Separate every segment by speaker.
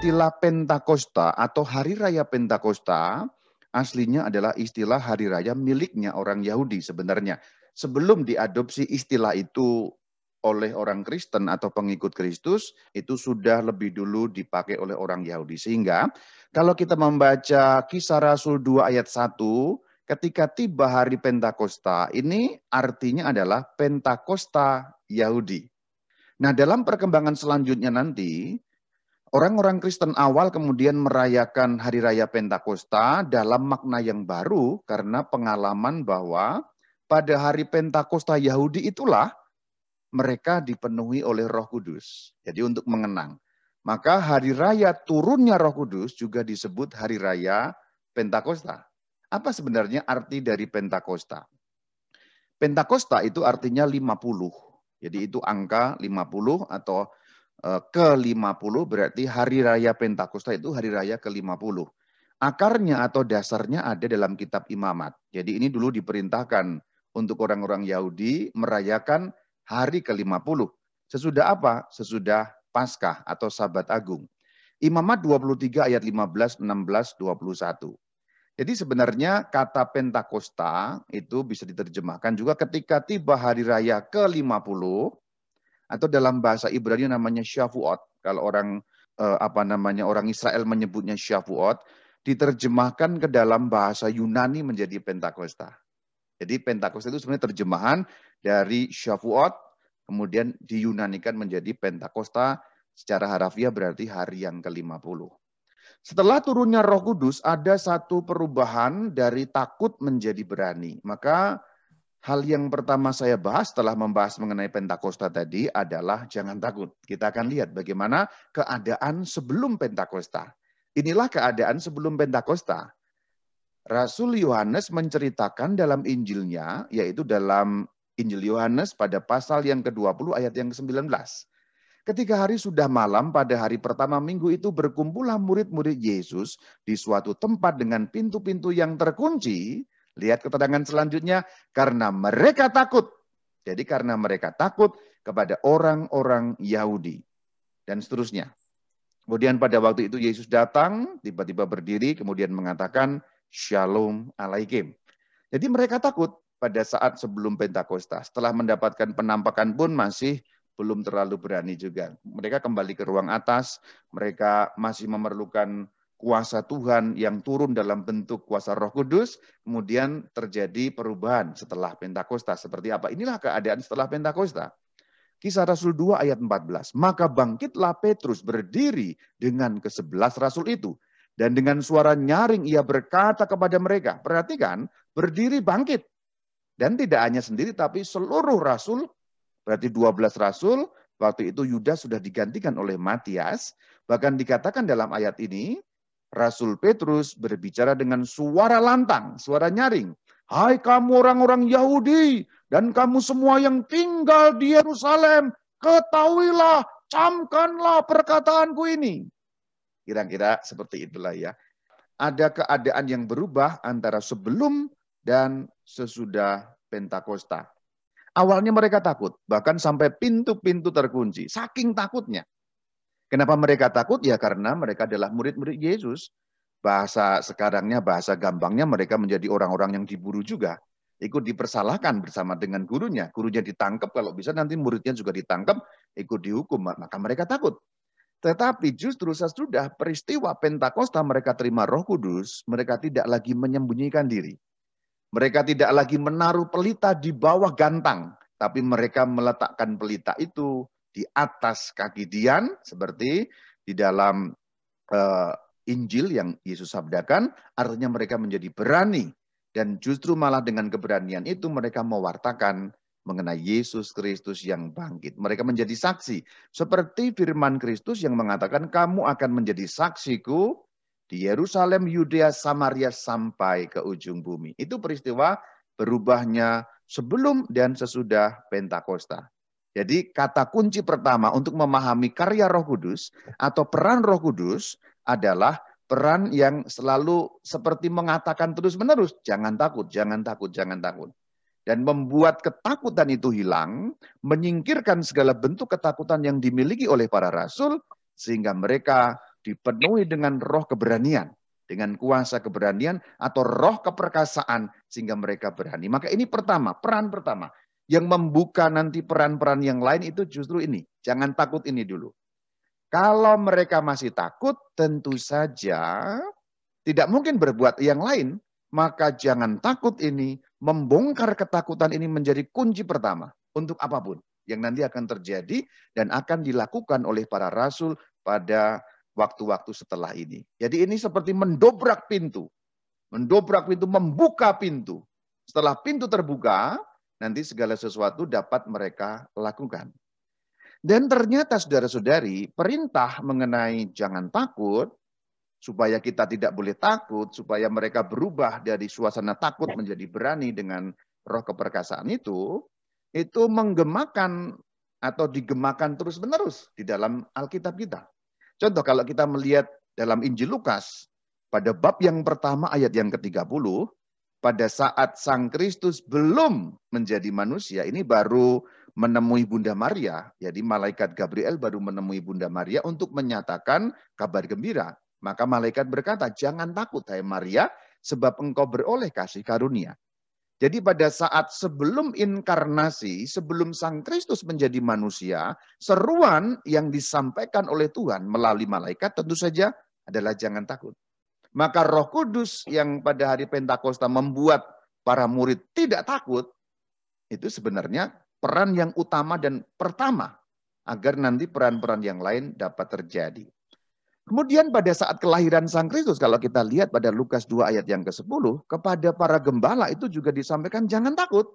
Speaker 1: istilah Pentakosta atau Hari Raya Pentakosta aslinya adalah istilah hari raya miliknya orang Yahudi sebenarnya. Sebelum diadopsi istilah itu oleh orang Kristen atau pengikut Kristus, itu sudah lebih dulu dipakai oleh orang Yahudi. Sehingga kalau kita membaca kisah Rasul 2 ayat 1, ketika tiba hari Pentakosta, ini artinya adalah Pentakosta Yahudi. Nah dalam perkembangan selanjutnya nanti, Orang-orang Kristen awal kemudian merayakan hari raya Pentakosta dalam makna yang baru karena pengalaman bahwa pada hari Pentakosta Yahudi itulah mereka dipenuhi oleh Roh Kudus. Jadi untuk mengenang. Maka hari raya turunnya Roh Kudus juga disebut hari raya Pentakosta. Apa sebenarnya arti dari Pentakosta? Pentakosta itu artinya 50. Jadi itu angka 50 atau ke-50 berarti hari raya Pentakosta itu hari raya ke-50. Akarnya atau dasarnya ada dalam kitab imamat. Jadi ini dulu diperintahkan untuk orang-orang Yahudi merayakan hari ke-50. Sesudah apa? Sesudah Paskah atau Sabat Agung. Imamat 23 ayat 15, 16, 21. Jadi sebenarnya kata Pentakosta itu bisa diterjemahkan juga ketika tiba hari raya ke-50 atau dalam bahasa Ibrani namanya Shavuot. Kalau orang eh, apa namanya orang Israel menyebutnya Shavuot, diterjemahkan ke dalam bahasa Yunani menjadi Pentakosta. Jadi Pentakosta itu sebenarnya terjemahan dari Shavuot, kemudian diyunanikan menjadi Pentakosta, secara harafiah berarti hari yang ke-50. Setelah turunnya roh kudus, ada satu perubahan dari takut menjadi berani. Maka Hal yang pertama saya bahas setelah membahas mengenai Pentakosta tadi adalah jangan takut. Kita akan lihat bagaimana keadaan sebelum Pentakosta. Inilah keadaan sebelum Pentakosta. Rasul Yohanes menceritakan dalam Injilnya, yaitu dalam Injil Yohanes pada pasal yang ke-20 ayat yang ke-19. Ketika hari sudah malam pada hari pertama minggu itu berkumpullah murid-murid Yesus di suatu tempat dengan pintu-pintu yang terkunci Lihat keterangan selanjutnya, karena mereka takut. Jadi karena mereka takut kepada orang-orang Yahudi. Dan seterusnya. Kemudian pada waktu itu Yesus datang, tiba-tiba berdiri, kemudian mengatakan, Shalom alaikum. Jadi mereka takut pada saat sebelum Pentakosta. Setelah mendapatkan penampakan pun masih belum terlalu berani juga. Mereka kembali ke ruang atas, mereka masih memerlukan kuasa Tuhan yang turun dalam bentuk kuasa Roh Kudus, kemudian terjadi perubahan setelah Pentakosta. Seperti apa? Inilah keadaan setelah Pentakosta. Kisah Rasul 2 ayat 14. Maka bangkitlah Petrus berdiri dengan kesebelas Rasul itu. Dan dengan suara nyaring ia berkata kepada mereka. Perhatikan, berdiri bangkit. Dan tidak hanya sendiri, tapi seluruh Rasul, berarti 12 Rasul, waktu itu Yudas sudah digantikan oleh Matias. Bahkan dikatakan dalam ayat ini, Rasul Petrus berbicara dengan suara lantang, suara nyaring. Hai kamu orang-orang Yahudi dan kamu semua yang tinggal di Yerusalem, ketahuilah, camkanlah perkataanku ini. Kira-kira seperti itulah ya. Ada keadaan yang berubah antara sebelum dan sesudah Pentakosta. Awalnya mereka takut, bahkan sampai pintu-pintu terkunci, saking takutnya. Kenapa mereka takut? Ya karena mereka adalah murid-murid Yesus. Bahasa sekarangnya, bahasa gampangnya mereka menjadi orang-orang yang diburu juga. Ikut dipersalahkan bersama dengan gurunya. Gurunya ditangkap, kalau bisa nanti muridnya juga ditangkap, ikut dihukum. Maka mereka takut. Tetapi justru sesudah peristiwa Pentakosta mereka terima roh kudus, mereka tidak lagi menyembunyikan diri. Mereka tidak lagi menaruh pelita di bawah gantang, tapi mereka meletakkan pelita itu di atas kaki Dian seperti di dalam uh, Injil yang Yesus sabdakan, artinya mereka menjadi berani dan justru malah dengan keberanian itu mereka mewartakan mengenai Yesus Kristus yang bangkit. Mereka menjadi saksi seperti firman Kristus yang mengatakan kamu akan menjadi saksiku di Yerusalem, Yudea, Samaria sampai ke ujung bumi. Itu peristiwa berubahnya sebelum dan sesudah Pentakosta. Jadi kata kunci pertama untuk memahami karya Roh Kudus atau peran Roh Kudus adalah peran yang selalu seperti mengatakan terus-menerus, jangan takut, jangan takut, jangan takut. Dan membuat ketakutan itu hilang, menyingkirkan segala bentuk ketakutan yang dimiliki oleh para rasul, sehingga mereka dipenuhi dengan roh keberanian, dengan kuasa keberanian atau roh keperkasaan sehingga mereka berani. Maka ini pertama, peran pertama. Yang membuka nanti peran-peran yang lain itu justru ini. Jangan takut ini dulu. Kalau mereka masih takut, tentu saja tidak mungkin berbuat yang lain. Maka jangan takut ini, membongkar ketakutan ini menjadi kunci pertama untuk apa pun yang nanti akan terjadi dan akan dilakukan oleh para rasul pada waktu-waktu setelah ini. Jadi ini seperti mendobrak pintu. Mendobrak pintu, membuka pintu. Setelah pintu terbuka, nanti segala sesuatu dapat mereka lakukan. Dan ternyata saudara-saudari, perintah mengenai jangan takut, supaya kita tidak boleh takut, supaya mereka berubah dari suasana takut menjadi berani dengan roh keperkasaan itu, itu menggemakan atau digemakan terus-menerus di dalam Alkitab kita. Contoh kalau kita melihat dalam Injil Lukas, pada bab yang pertama ayat yang ke-30, pada saat Sang Kristus belum menjadi manusia, ini baru menemui Bunda Maria. Jadi malaikat Gabriel baru menemui Bunda Maria untuk menyatakan kabar gembira. Maka malaikat berkata, jangan takut hai Maria, sebab engkau beroleh kasih karunia. Jadi pada saat sebelum inkarnasi, sebelum Sang Kristus menjadi manusia, seruan yang disampaikan oleh Tuhan melalui malaikat tentu saja adalah jangan takut. Maka Roh Kudus yang pada hari Pentakosta membuat para murid tidak takut, itu sebenarnya peran yang utama dan pertama agar nanti peran-peran yang lain dapat terjadi. Kemudian pada saat kelahiran Sang Kristus, kalau kita lihat pada Lukas 2 ayat yang ke-10, kepada para gembala itu juga disampaikan jangan takut.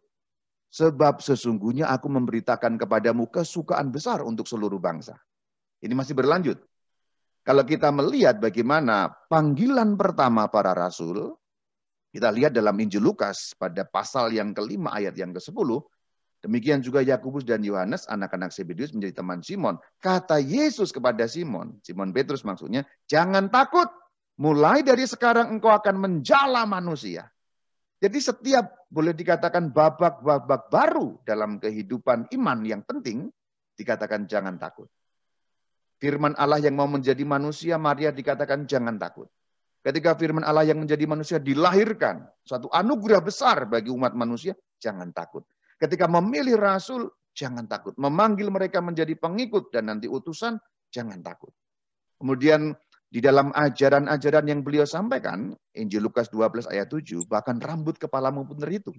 Speaker 1: Sebab sesungguhnya aku memberitakan kepadamu kesukaan besar untuk seluruh bangsa. Ini masih berlanjut. Kalau kita melihat bagaimana panggilan pertama para rasul, kita lihat dalam Injil Lukas pada pasal yang kelima ayat yang ke-10, Demikian juga Yakubus dan Yohanes, anak-anak Zebedius menjadi teman Simon. Kata Yesus kepada Simon, Simon Petrus maksudnya, jangan takut. Mulai dari sekarang engkau akan menjala manusia. Jadi setiap boleh dikatakan babak-babak baru dalam kehidupan iman yang penting, dikatakan jangan takut. Firman Allah yang mau menjadi manusia, Maria dikatakan jangan takut. Ketika firman Allah yang menjadi manusia dilahirkan, suatu anugerah besar bagi umat manusia, jangan takut. Ketika memilih rasul, jangan takut. Memanggil mereka menjadi pengikut dan nanti utusan, jangan takut. Kemudian di dalam ajaran-ajaran yang beliau sampaikan, Injil Lukas 12 ayat 7, bahkan rambut kepalamu pun terhitung.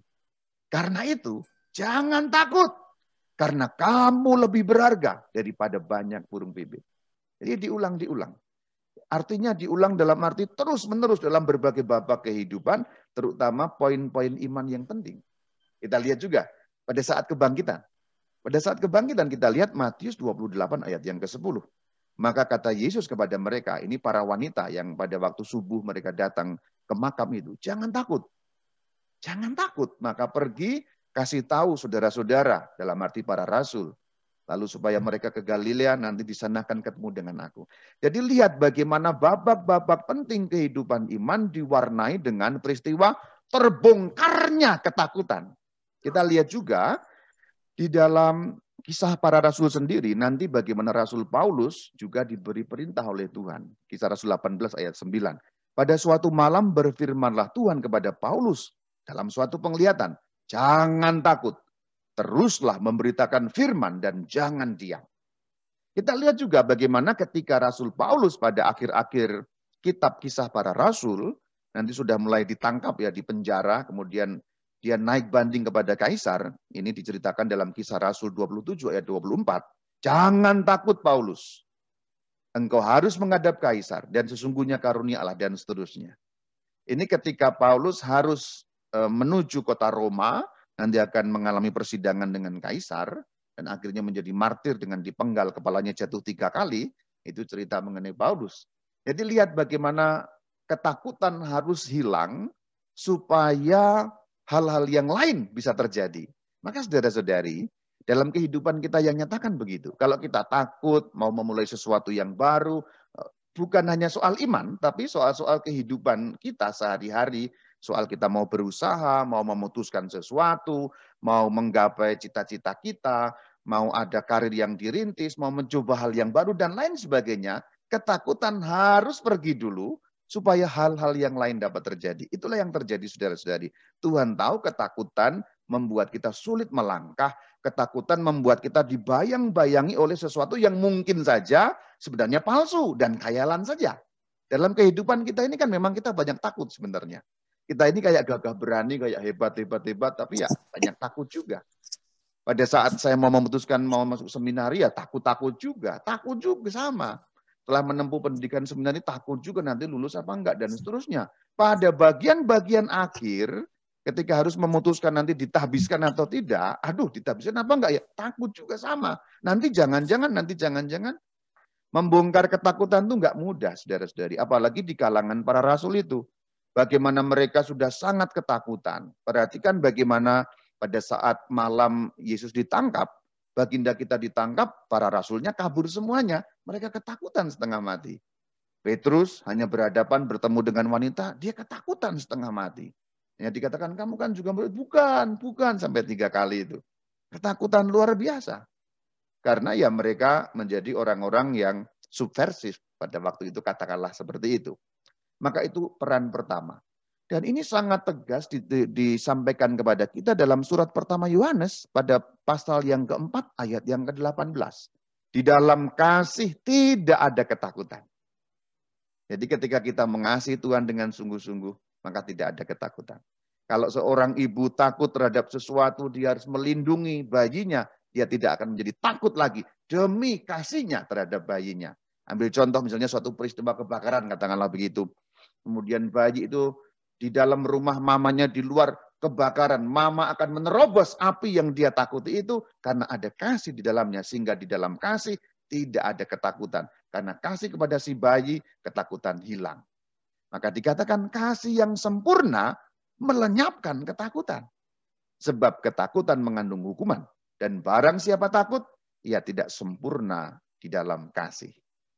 Speaker 1: Karena itu, jangan takut. Karena kamu lebih berharga daripada banyak burung bibit. Jadi diulang-diulang. Artinya diulang dalam arti terus-menerus dalam berbagai babak kehidupan, terutama poin-poin iman yang penting. Kita lihat juga pada saat kebangkitan. Pada saat kebangkitan kita lihat Matius 28 ayat yang ke-10. Maka kata Yesus kepada mereka, ini para wanita yang pada waktu subuh mereka datang ke makam itu, jangan takut. Jangan takut, maka pergi kasih tahu saudara-saudara dalam arti para rasul. Lalu supaya mereka ke Galilea nanti di sana akan ketemu dengan aku. Jadi lihat bagaimana babak-babak penting kehidupan iman diwarnai dengan peristiwa terbongkarnya ketakutan. Kita lihat juga di dalam kisah para rasul sendiri, nanti bagaimana Rasul Paulus juga diberi perintah oleh Tuhan. Kisah Rasul 18 ayat 9. Pada suatu malam berfirmanlah Tuhan kepada Paulus dalam suatu penglihatan. Jangan takut, teruslah memberitakan firman dan jangan diam. Kita lihat juga bagaimana ketika Rasul Paulus pada akhir-akhir kitab kisah para rasul, nanti sudah mulai ditangkap ya di penjara, kemudian dia naik banding kepada kaisar, ini diceritakan dalam kisah Rasul 27 ayat 24. Jangan takut Paulus. Engkau harus menghadap kaisar dan sesungguhnya karunia Allah dan seterusnya. Ini ketika Paulus harus menuju kota Roma, nanti akan mengalami persidangan dengan kaisar, dan akhirnya menjadi martir dengan dipenggal kepalanya jatuh tiga kali, itu cerita mengenai Paulus. Jadi lihat bagaimana ketakutan harus hilang supaya hal-hal yang lain bisa terjadi. Maka saudara-saudari, dalam kehidupan kita yang nyatakan begitu. Kalau kita takut mau memulai sesuatu yang baru, eh, bukan hanya soal iman, tapi soal-soal kehidupan kita sehari-hari, soal kita mau berusaha, mau memutuskan sesuatu, mau menggapai cita-cita kita, mau ada karir yang dirintis, mau mencoba hal yang baru dan lain sebagainya, Ketakutan harus pergi dulu supaya hal-hal yang lain dapat terjadi. Itulah yang terjadi saudara-saudari. Tuhan tahu ketakutan membuat kita sulit melangkah, ketakutan membuat kita dibayang-bayangi oleh sesuatu yang mungkin saja sebenarnya palsu dan khayalan saja. Dalam kehidupan kita ini kan memang kita banyak takut sebenarnya. Kita ini kayak gagah berani, kayak hebat, hebat, hebat, tapi ya banyak takut juga. Pada saat saya mau memutuskan mau masuk seminari ya takut-takut juga. Takut juga sama. Setelah menempuh pendidikan seminari takut juga nanti lulus apa enggak dan seterusnya. Pada bagian-bagian akhir ketika harus memutuskan nanti ditahbiskan atau tidak, aduh ditahbiskan apa enggak ya? Takut juga sama. Nanti jangan-jangan, nanti jangan-jangan. Membongkar ketakutan itu enggak mudah, saudara-saudari. Apalagi di kalangan para rasul itu. Bagaimana mereka sudah sangat ketakutan. Perhatikan bagaimana pada saat malam Yesus ditangkap, baginda kita ditangkap, para rasulnya kabur semuanya. Mereka ketakutan setengah mati. Petrus hanya berhadapan bertemu dengan wanita, dia ketakutan setengah mati. Ya dikatakan kamu kan juga bukan, bukan sampai tiga kali itu. Ketakutan luar biasa. Karena ya mereka menjadi orang-orang yang subversif pada waktu itu katakanlah seperti itu. Maka itu peran pertama. Dan ini sangat tegas disampaikan kepada kita dalam surat pertama Yohanes pada pasal yang keempat ayat yang ke-18. Di dalam kasih tidak ada ketakutan. Jadi ketika kita mengasihi Tuhan dengan sungguh-sungguh, maka tidak ada ketakutan. Kalau seorang ibu takut terhadap sesuatu, dia harus melindungi bayinya, dia tidak akan menjadi takut lagi demi kasihnya terhadap bayinya. Ambil contoh misalnya suatu peristiwa kebakaran, katakanlah begitu. Kemudian bayi itu di dalam rumah mamanya di luar kebakaran. Mama akan menerobos api yang dia takuti itu karena ada kasih di dalamnya. Sehingga di dalam kasih tidak ada ketakutan. Karena kasih kepada si bayi, ketakutan hilang. Maka dikatakan kasih yang sempurna melenyapkan ketakutan. Sebab ketakutan mengandung hukuman. Dan barang siapa takut, ia tidak sempurna di dalam kasih.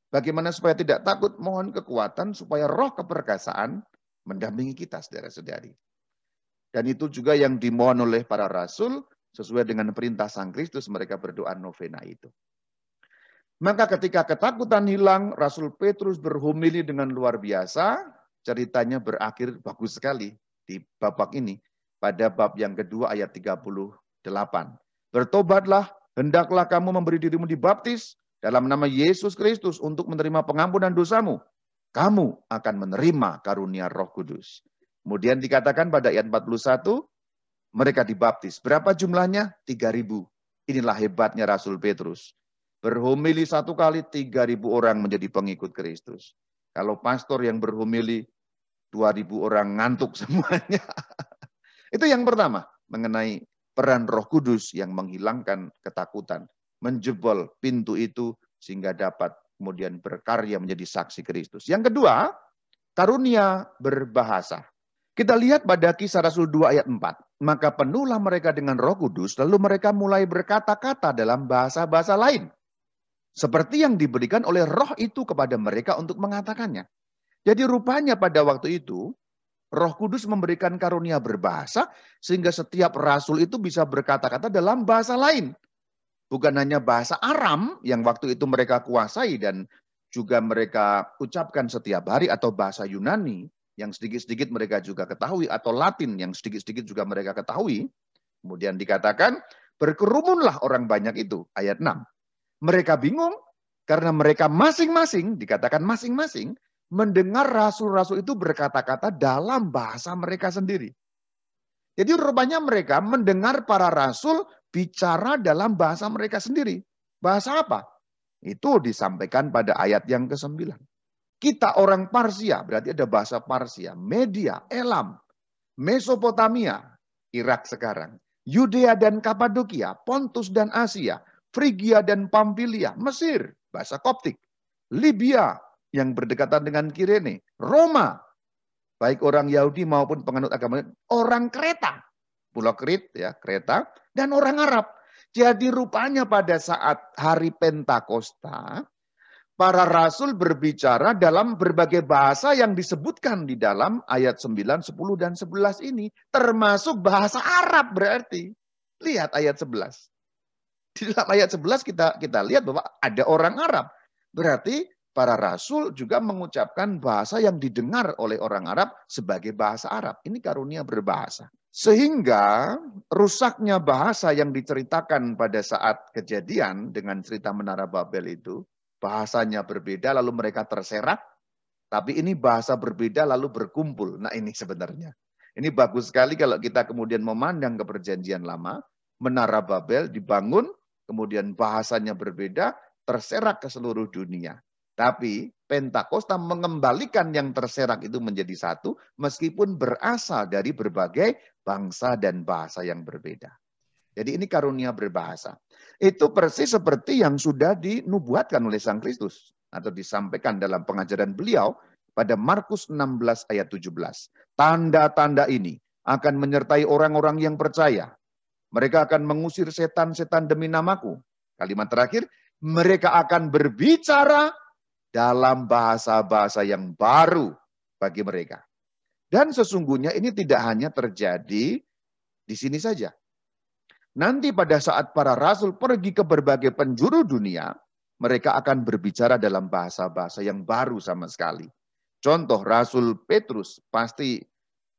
Speaker 1: Bagaimana supaya tidak takut? Mohon kekuatan supaya roh keperkasaan mendampingi kita, saudara-saudari. Dan itu juga yang dimohon oleh para rasul, sesuai dengan perintah Sang Kristus, mereka berdoa novena itu. Maka ketika ketakutan hilang, Rasul Petrus berhumili dengan luar biasa, ceritanya berakhir bagus sekali di babak ini, pada bab yang kedua ayat 38. Bertobatlah, hendaklah kamu memberi dirimu dibaptis dalam nama Yesus Kristus untuk menerima pengampunan dosamu kamu akan menerima karunia Roh Kudus. Kemudian dikatakan pada ayat 41, mereka dibaptis. Berapa jumlahnya? 3000. Inilah hebatnya Rasul Petrus. Berhumili satu kali 3000 orang menjadi pengikut Kristus. Kalau pastor yang berhumili 2000 orang ngantuk semuanya. Itu yang pertama mengenai peran Roh Kudus yang menghilangkan ketakutan, menjebol pintu itu sehingga dapat kemudian berkarya menjadi saksi Kristus. Yang kedua, karunia berbahasa. Kita lihat pada kisah Rasul 2 ayat 4. Maka penuhlah mereka dengan roh kudus, lalu mereka mulai berkata-kata dalam bahasa-bahasa lain. Seperti yang diberikan oleh roh itu kepada mereka untuk mengatakannya. Jadi rupanya pada waktu itu, roh kudus memberikan karunia berbahasa, sehingga setiap rasul itu bisa berkata-kata dalam bahasa lain bukan hanya bahasa Aram yang waktu itu mereka kuasai dan juga mereka ucapkan setiap hari atau bahasa Yunani yang sedikit-sedikit mereka juga ketahui atau Latin yang sedikit-sedikit juga mereka ketahui. Kemudian dikatakan berkerumunlah orang banyak itu ayat 6. Mereka bingung karena mereka masing-masing dikatakan masing-masing mendengar rasul-rasul itu berkata-kata dalam bahasa mereka sendiri. Jadi rupanya mereka mendengar para rasul bicara dalam bahasa mereka sendiri. Bahasa apa? Itu disampaikan pada ayat yang ke-9. Kita orang Parsia, berarti ada bahasa Parsia, Media, Elam, Mesopotamia, Irak sekarang, Yudea dan Kapadokia, Pontus dan Asia, Frigia dan Pamfilia, Mesir, bahasa Koptik, Libya yang berdekatan dengan Kirene, Roma, baik orang Yahudi maupun penganut agama, orang Kreta, Pulau Krit, ya, Kreta, dan orang Arab. Jadi rupanya pada saat hari Pentakosta, para rasul berbicara dalam berbagai bahasa yang disebutkan di dalam ayat 9, 10, dan 11 ini. Termasuk bahasa Arab berarti. Lihat ayat 11. Di dalam ayat 11 kita kita lihat bahwa ada orang Arab. Berarti para rasul juga mengucapkan bahasa yang didengar oleh orang Arab sebagai bahasa Arab. Ini karunia berbahasa. Sehingga rusaknya bahasa yang diceritakan pada saat kejadian dengan cerita Menara Babel itu, bahasanya berbeda lalu mereka terserak, tapi ini bahasa berbeda lalu berkumpul. Nah ini sebenarnya. Ini bagus sekali kalau kita kemudian memandang ke perjanjian lama, Menara Babel dibangun, kemudian bahasanya berbeda, terserak ke seluruh dunia. Tapi Pentakosta mengembalikan yang terserak itu menjadi satu, meskipun berasal dari berbagai bangsa dan bahasa yang berbeda. Jadi ini karunia berbahasa. Itu persis seperti yang sudah dinubuatkan oleh Sang Kristus atau disampaikan dalam pengajaran beliau pada Markus 16 ayat 17. Tanda-tanda ini akan menyertai orang-orang yang percaya. Mereka akan mengusir setan-setan demi namaku. Kalimat terakhir, mereka akan berbicara dalam bahasa-bahasa yang baru bagi mereka. Dan sesungguhnya ini tidak hanya terjadi di sini saja. Nanti pada saat para rasul pergi ke berbagai penjuru dunia, mereka akan berbicara dalam bahasa-bahasa yang baru sama sekali. Contoh Rasul Petrus pasti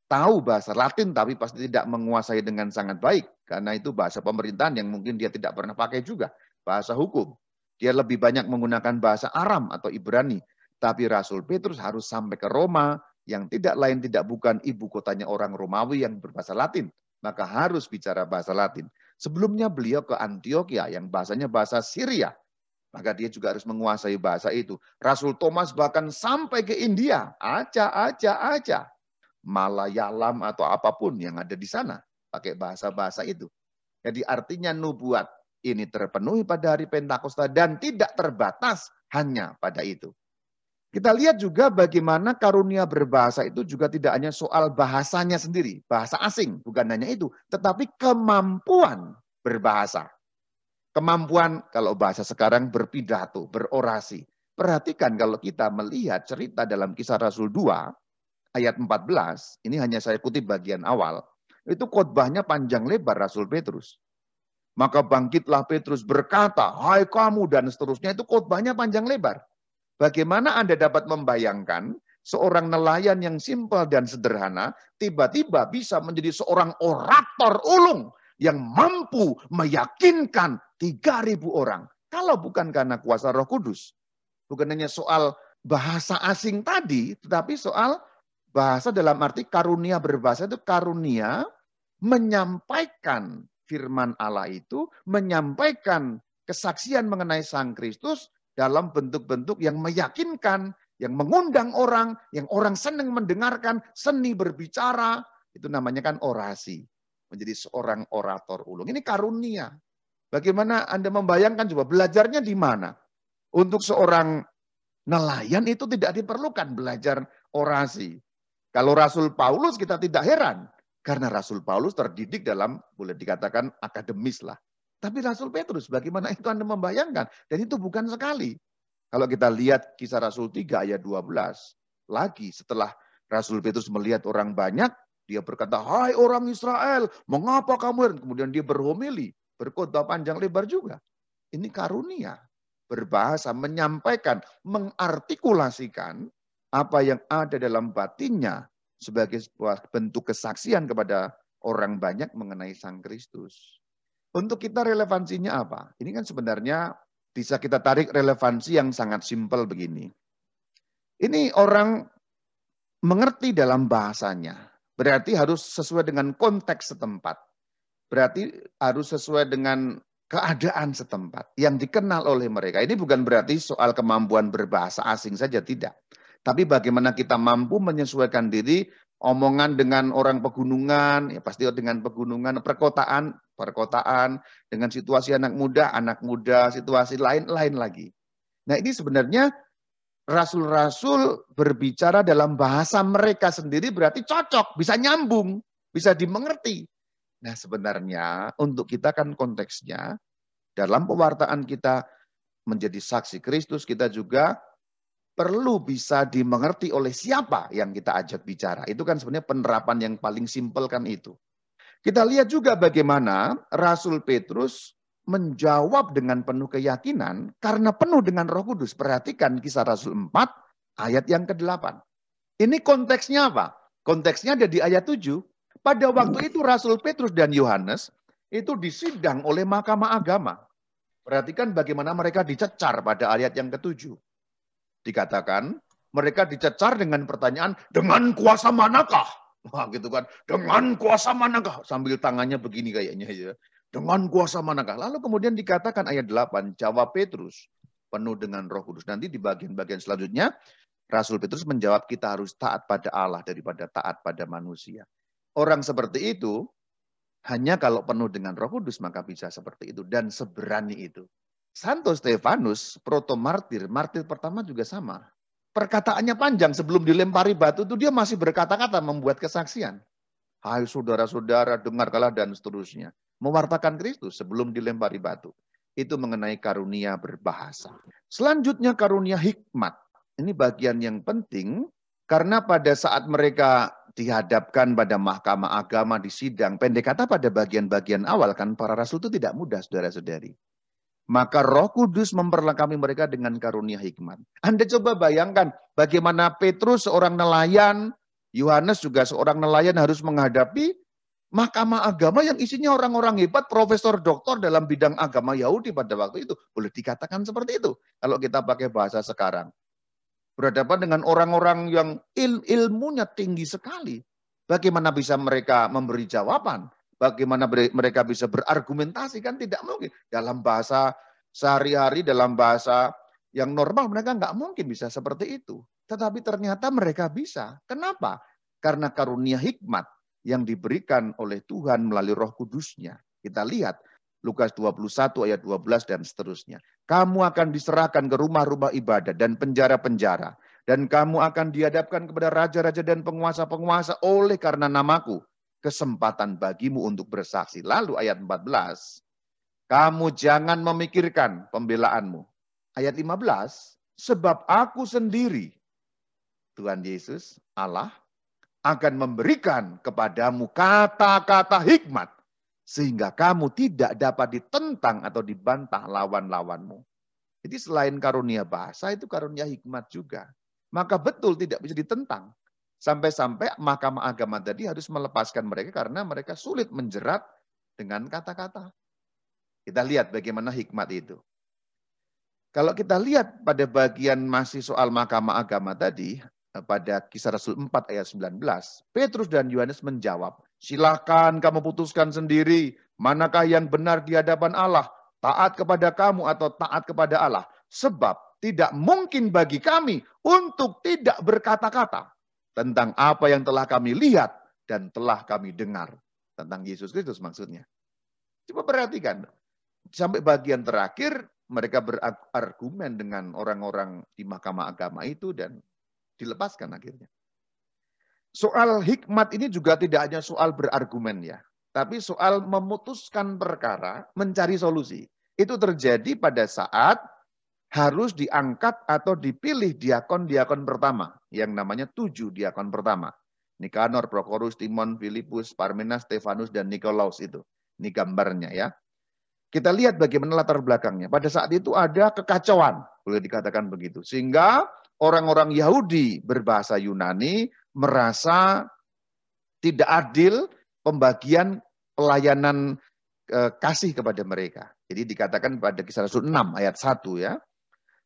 Speaker 1: tahu bahasa Latin tapi pasti tidak menguasai dengan sangat baik karena itu bahasa pemerintahan yang mungkin dia tidak pernah pakai juga, bahasa hukum. Dia lebih banyak menggunakan bahasa Aram atau Ibrani. Tapi Rasul Petrus harus sampai ke Roma yang tidak lain tidak bukan ibu kotanya orang Romawi yang berbahasa Latin. Maka harus bicara bahasa Latin. Sebelumnya beliau ke Antioquia yang bahasanya bahasa Syria. Maka dia juga harus menguasai bahasa itu. Rasul Thomas bahkan sampai ke India. Aja, aja, aja. Malayalam atau apa pun yang ada di sana. Pakai bahasa-bahasa itu. Jadi artinya nubuat ini terpenuhi pada hari Pentakosta dan tidak terbatas hanya pada itu. Kita lihat juga bagaimana karunia berbahasa itu juga tidak hanya soal bahasanya sendiri, bahasa asing, bukan hanya itu, tetapi kemampuan berbahasa. Kemampuan kalau bahasa sekarang berpidato, berorasi. Perhatikan kalau kita melihat cerita dalam kisah Rasul 2 ayat 14, ini hanya saya kutip bagian awal, itu khotbahnya panjang lebar Rasul Petrus. Maka bangkitlah Petrus berkata, hai kamu dan seterusnya itu khotbahnya panjang lebar. Bagaimana Anda dapat membayangkan seorang nelayan yang simpel dan sederhana tiba-tiba bisa menjadi seorang orator ulung yang mampu meyakinkan 3.000 orang. Kalau bukan karena kuasa roh kudus. Bukan hanya soal bahasa asing tadi, tetapi soal bahasa dalam arti karunia berbahasa itu karunia menyampaikan firman Allah itu menyampaikan kesaksian mengenai Sang Kristus dalam bentuk-bentuk yang meyakinkan, yang mengundang orang, yang orang senang mendengarkan, seni berbicara, itu namanya kan orasi. Menjadi seorang orator ulung. Ini karunia. Bagaimana Anda membayangkan coba belajarnya di mana? Untuk seorang nelayan itu tidak diperlukan belajar orasi. Kalau Rasul Paulus kita tidak heran. Karena Rasul Paulus terdidik dalam, boleh dikatakan akademis lah. Tapi Rasul Petrus, bagaimana itu Anda membayangkan? Dan itu bukan sekali. Kalau kita lihat kisah Rasul 3 ayat 12, lagi setelah Rasul Petrus melihat orang banyak, dia berkata, hai orang Israel, mengapa kamu? Kemudian dia berhomili, berkhotbah panjang lebar juga. Ini karunia, berbahasa, menyampaikan, mengartikulasikan apa yang ada dalam batinnya sebagai sebuah bentuk kesaksian kepada orang banyak mengenai Sang Kristus. Untuk kita relevansinya apa? Ini kan sebenarnya bisa kita tarik relevansi yang sangat simpel begini. Ini orang mengerti dalam bahasanya. Berarti harus sesuai dengan konteks setempat. Berarti harus sesuai dengan keadaan setempat yang dikenal oleh mereka. Ini bukan berarti soal kemampuan berbahasa asing saja, tidak. Tapi bagaimana kita mampu menyesuaikan diri omongan dengan orang pegunungan, ya pasti dengan pegunungan, perkotaan, perkotaan, dengan situasi anak muda, anak muda, situasi lain-lain lagi. Nah ini sebenarnya rasul-rasul berbicara dalam bahasa mereka sendiri berarti cocok, bisa nyambung, bisa dimengerti. Nah sebenarnya untuk kita kan konteksnya dalam pewartaan kita menjadi saksi Kristus, kita juga perlu bisa dimengerti oleh siapa yang kita ajak bicara. Itu kan sebenarnya penerapan yang paling simpel kan itu. Kita lihat juga bagaimana Rasul Petrus menjawab dengan penuh keyakinan karena penuh dengan Roh Kudus. Perhatikan kisah Rasul 4 ayat yang ke-8. Ini konteksnya apa? Konteksnya ada di ayat 7. Pada waktu itu Rasul Petrus dan Yohanes itu disidang oleh Mahkamah Agama. Perhatikan bagaimana mereka dicecar pada ayat yang ketujuh. Dikatakan, mereka dicecar dengan pertanyaan, dengan kuasa manakah? Wah gitu kan, dengan kuasa manakah? Sambil tangannya begini kayaknya ya. Dengan kuasa manakah? Lalu kemudian dikatakan ayat 8, jawab Petrus, penuh dengan roh kudus. Nanti di bagian-bagian selanjutnya, Rasul Petrus menjawab kita harus taat pada Allah daripada taat pada manusia. Orang seperti itu hanya kalau penuh dengan roh kudus maka bisa seperti itu. Dan seberani itu. Santo Stefanus, proto martir, martir pertama juga sama. Perkataannya panjang sebelum dilempari batu itu dia masih berkata-kata membuat kesaksian. Hai saudara-saudara, dengarkanlah dan seterusnya. Mewartakan Kristus sebelum dilempari batu. Itu mengenai karunia berbahasa. Selanjutnya karunia hikmat. Ini bagian yang penting karena pada saat mereka dihadapkan pada mahkamah agama di sidang, pendek kata pada bagian-bagian awal kan para rasul itu tidak mudah saudara-saudari. Maka roh kudus memperlengkapi mereka dengan karunia hikmat. Anda coba bayangkan bagaimana Petrus seorang nelayan, Yohanes juga seorang nelayan harus menghadapi mahkamah agama yang isinya orang-orang hebat, profesor doktor dalam bidang agama Yahudi pada waktu itu. Boleh dikatakan seperti itu kalau kita pakai bahasa sekarang berhadapan dengan orang-orang yang il ilmunya tinggi sekali. Bagaimana bisa mereka memberi jawaban? Bagaimana mereka bisa berargumentasi? Kan tidak mungkin. Dalam bahasa sehari-hari, dalam bahasa yang normal mereka nggak mungkin bisa seperti itu. Tetapi ternyata mereka bisa. Kenapa? Karena karunia hikmat yang diberikan oleh Tuhan melalui roh kudusnya. Kita lihat Lukas 21 ayat 12 dan seterusnya. Kamu akan diserahkan ke rumah-rumah ibadah dan penjara-penjara. Dan kamu akan dihadapkan kepada raja-raja dan penguasa-penguasa oleh karena namaku. Kesempatan bagimu untuk bersaksi. Lalu ayat 14. Kamu jangan memikirkan pembelaanmu. Ayat 15. Sebab aku sendiri, Tuhan Yesus, Allah, akan memberikan kepadamu kata-kata hikmat sehingga kamu tidak dapat ditentang atau dibantah lawan-lawanmu. Jadi selain karunia bahasa itu karunia hikmat juga. Maka betul tidak bisa ditentang. Sampai-sampai mahkamah agama tadi harus melepaskan mereka karena mereka sulit menjerat dengan kata-kata. Kita lihat bagaimana hikmat itu. Kalau kita lihat pada bagian masih soal mahkamah agama tadi, pada kisah Rasul 4 ayat 19, Petrus dan Yohanes menjawab, Silahkan kamu putuskan sendiri manakah yang benar di hadapan Allah. Taat kepada kamu atau taat kepada Allah. Sebab tidak mungkin bagi kami untuk tidak berkata-kata tentang apa yang telah kami lihat dan telah kami dengar. Tentang Yesus Kristus maksudnya. Coba perhatikan. Sampai bagian terakhir mereka berargumen dengan orang-orang di mahkamah agama itu dan dilepaskan akhirnya. Soal hikmat ini juga tidak hanya soal berargumen ya, tapi soal memutuskan perkara, mencari solusi. Itu terjadi pada saat harus diangkat atau dipilih diakon-diakon pertama, yang namanya tujuh diakon pertama. Nikanor, Prokorus, Timon, Filipus, Parmenas, Stefanus, dan Nikolaus itu. Ini gambarnya ya. Kita lihat bagaimana latar belakangnya. Pada saat itu ada kekacauan, boleh dikatakan begitu. Sehingga orang-orang Yahudi berbahasa Yunani merasa tidak adil pembagian pelayanan e, kasih kepada mereka. Jadi dikatakan pada kisah Rasul 6 ayat 1 ya.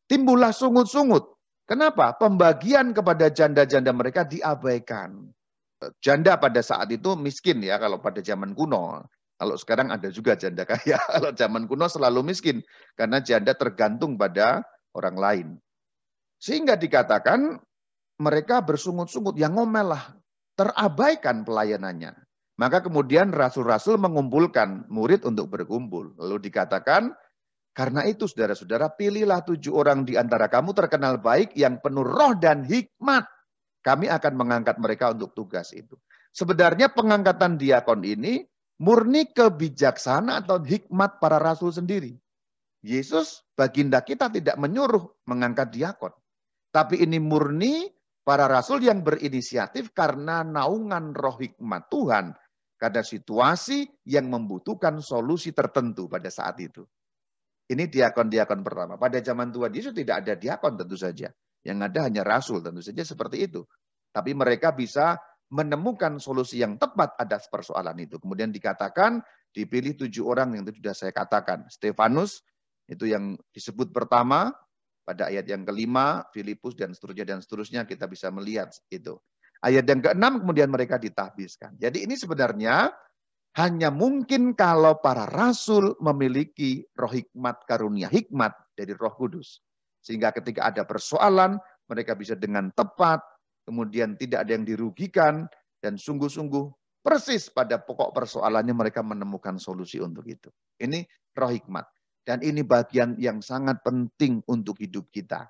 Speaker 1: Timbullah sungut-sungut. Kenapa? Pembagian kepada janda-janda mereka diabaikan. Janda pada saat itu miskin ya kalau pada zaman kuno. Kalau sekarang ada juga janda kaya. Kalau zaman kuno selalu miskin karena janda tergantung pada orang lain. Sehingga dikatakan mereka bersungut-sungut, yang ngomel lah, terabaikan pelayanannya. Maka kemudian rasul-rasul mengumpulkan murid untuk berkumpul. Lalu dikatakan, karena itu saudara-saudara, pilihlah tujuh orang di antara kamu terkenal baik yang penuh roh dan hikmat. Kami akan mengangkat mereka untuk tugas itu. Sebenarnya pengangkatan diakon ini murni kebijaksanaan atau hikmat para rasul sendiri. Yesus, baginda kita tidak menyuruh mengangkat diakon. Tapi ini murni para rasul yang berinisiatif karena naungan roh hikmat Tuhan Karena situasi yang membutuhkan solusi tertentu pada saat itu. Ini diakon-diakon pertama. Pada zaman Tuhan Yesus tidak ada diakon tentu saja. Yang ada hanya rasul tentu saja seperti itu. Tapi mereka bisa menemukan solusi yang tepat atas persoalan itu. Kemudian dikatakan dipilih tujuh orang yang itu sudah saya katakan. Stefanus itu yang disebut pertama pada ayat yang kelima, Filipus dan seterusnya dan seterusnya kita bisa melihat itu. Ayat yang keenam kemudian mereka ditahbiskan. Jadi ini sebenarnya hanya mungkin kalau para rasul memiliki roh hikmat karunia hikmat dari roh kudus. Sehingga ketika ada persoalan, mereka bisa dengan tepat, kemudian tidak ada yang dirugikan, dan sungguh-sungguh persis pada pokok persoalannya mereka menemukan solusi untuk itu. Ini roh hikmat. Dan ini bagian yang sangat penting untuk hidup kita.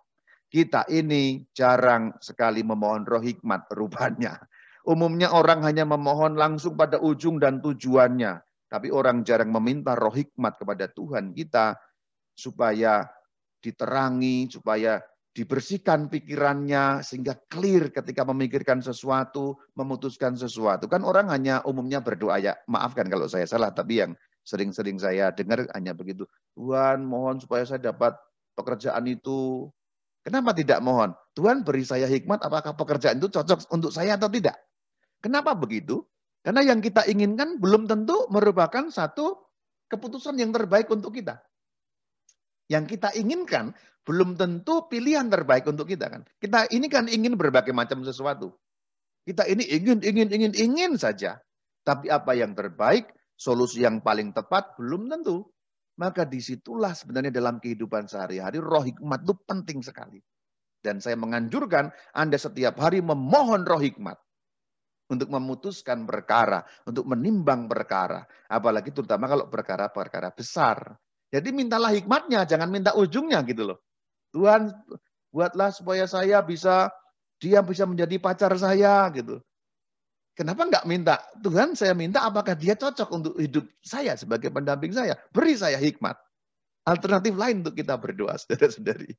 Speaker 1: Kita ini jarang sekali memohon roh hikmat rupanya. Umumnya orang hanya memohon langsung pada ujung dan tujuannya. Tapi orang jarang meminta roh hikmat kepada Tuhan kita supaya diterangi, supaya dibersihkan pikirannya sehingga clear ketika memikirkan sesuatu, memutuskan sesuatu. Kan orang hanya umumnya berdoa ya, maafkan kalau saya salah, tapi yang sering-sering saya dengar hanya begitu. Tuhan mohon supaya saya dapat pekerjaan itu, Kenapa tidak mohon? Tuhan beri saya hikmat, apakah pekerjaan itu cocok untuk saya atau tidak? Kenapa begitu? Karena yang kita inginkan belum tentu merupakan satu keputusan yang terbaik untuk kita. Yang kita inginkan belum tentu pilihan terbaik untuk kita kan. Kita ini kan ingin berbagai macam sesuatu. Kita ini ingin, ingin, ingin, ingin saja. Tapi apa yang terbaik, solusi yang paling tepat belum tentu. Maka di situlah sebenarnya dalam kehidupan sehari-hari roh hikmat itu penting sekali. Dan saya menganjurkan Anda setiap hari memohon roh hikmat. Untuk memutuskan perkara, untuk menimbang perkara. Apalagi terutama kalau perkara-perkara besar. Jadi mintalah hikmatnya, jangan minta ujungnya gitu loh. Tuhan buatlah supaya saya bisa, dia bisa menjadi pacar saya gitu. Kenapa enggak minta? Tuhan saya minta apakah dia cocok untuk hidup saya sebagai pendamping saya? Beri saya hikmat. Alternatif lain untuk kita berdoa, saudara-saudari.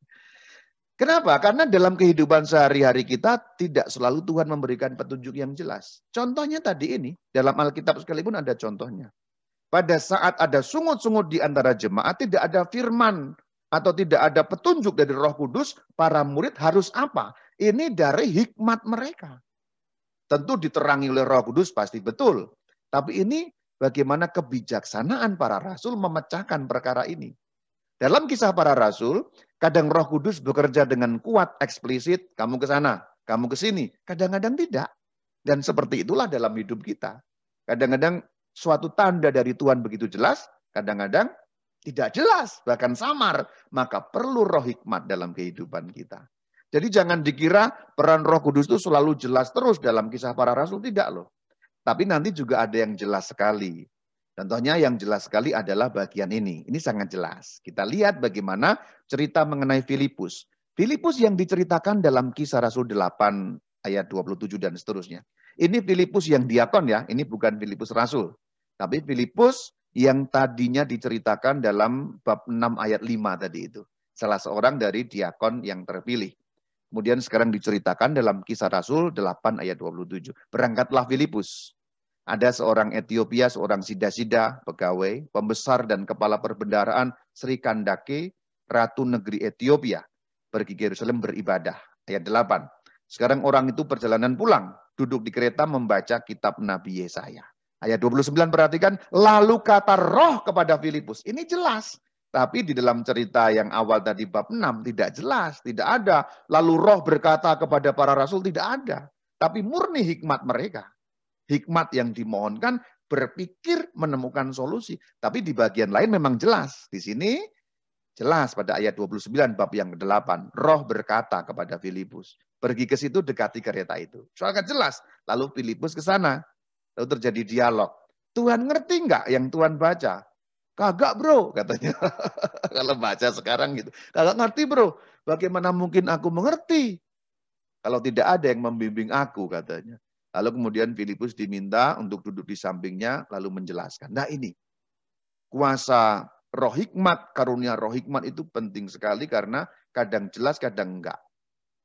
Speaker 1: Kenapa? Karena dalam kehidupan sehari-hari kita tidak selalu Tuhan memberikan petunjuk yang jelas. Contohnya tadi ini, dalam Alkitab sekalipun ada contohnya. Pada saat ada sungut-sungut di antara jemaat, tidak ada firman atau tidak ada petunjuk dari roh kudus, para murid harus apa? Ini dari hikmat mereka. Tentu diterangi oleh Roh Kudus pasti betul. Tapi ini bagaimana kebijaksanaan para rasul memecahkan perkara ini. Dalam kisah para rasul, kadang Roh Kudus bekerja dengan kuat, eksplisit, kamu ke sana, kamu ke sini. Kadang-kadang tidak. Dan seperti itulah dalam hidup kita. Kadang-kadang suatu tanda dari Tuhan begitu jelas, kadang-kadang tidak jelas, bahkan samar. Maka perlu roh hikmat dalam kehidupan kita. Jadi jangan dikira peran Roh Kudus itu selalu jelas terus dalam kisah para rasul tidak loh. Tapi nanti juga ada yang jelas sekali. Contohnya yang jelas sekali adalah bagian ini. Ini sangat jelas. Kita lihat bagaimana cerita mengenai Filipus. Filipus yang diceritakan dalam kisah Rasul 8 ayat 27 dan seterusnya. Ini Filipus yang diakon ya, ini bukan Filipus Rasul. Tapi Filipus yang tadinya diceritakan dalam bab 6 ayat 5 tadi itu. Salah seorang dari diakon yang terpilih. Kemudian sekarang diceritakan dalam kisah Rasul 8 ayat 27. Berangkatlah Filipus. Ada seorang Ethiopia, seorang sida-sida, pegawai, pembesar dan kepala perbendaraan Sri Kandake, Ratu Negeri Ethiopia. Pergi ke Yerusalem beribadah. Ayat 8. Sekarang orang itu perjalanan pulang. Duduk di kereta membaca kitab Nabi Yesaya. Ayat 29 perhatikan, lalu kata roh kepada Filipus. Ini jelas. Tapi di dalam cerita yang awal tadi bab 6 tidak jelas, tidak ada. Lalu roh berkata kepada para rasul tidak ada. Tapi murni hikmat mereka. Hikmat yang dimohonkan berpikir menemukan solusi. Tapi di bagian lain memang jelas. Di sini jelas pada ayat 29 bab yang ke-8. Roh berkata kepada Filipus, pergi ke situ dekati kereta itu. Soalnya jelas. Lalu Filipus ke sana. Lalu terjadi dialog. Tuhan ngerti nggak yang Tuhan baca? Kagak bro, katanya. Kalau baca sekarang gitu. Kagak ngerti bro, bagaimana mungkin aku mengerti? Kalau tidak ada yang membimbing aku, katanya. Lalu kemudian Filipus diminta untuk duduk di sampingnya, lalu menjelaskan. Nah ini, kuasa roh hikmat, karunia roh hikmat itu penting sekali karena kadang jelas, kadang enggak.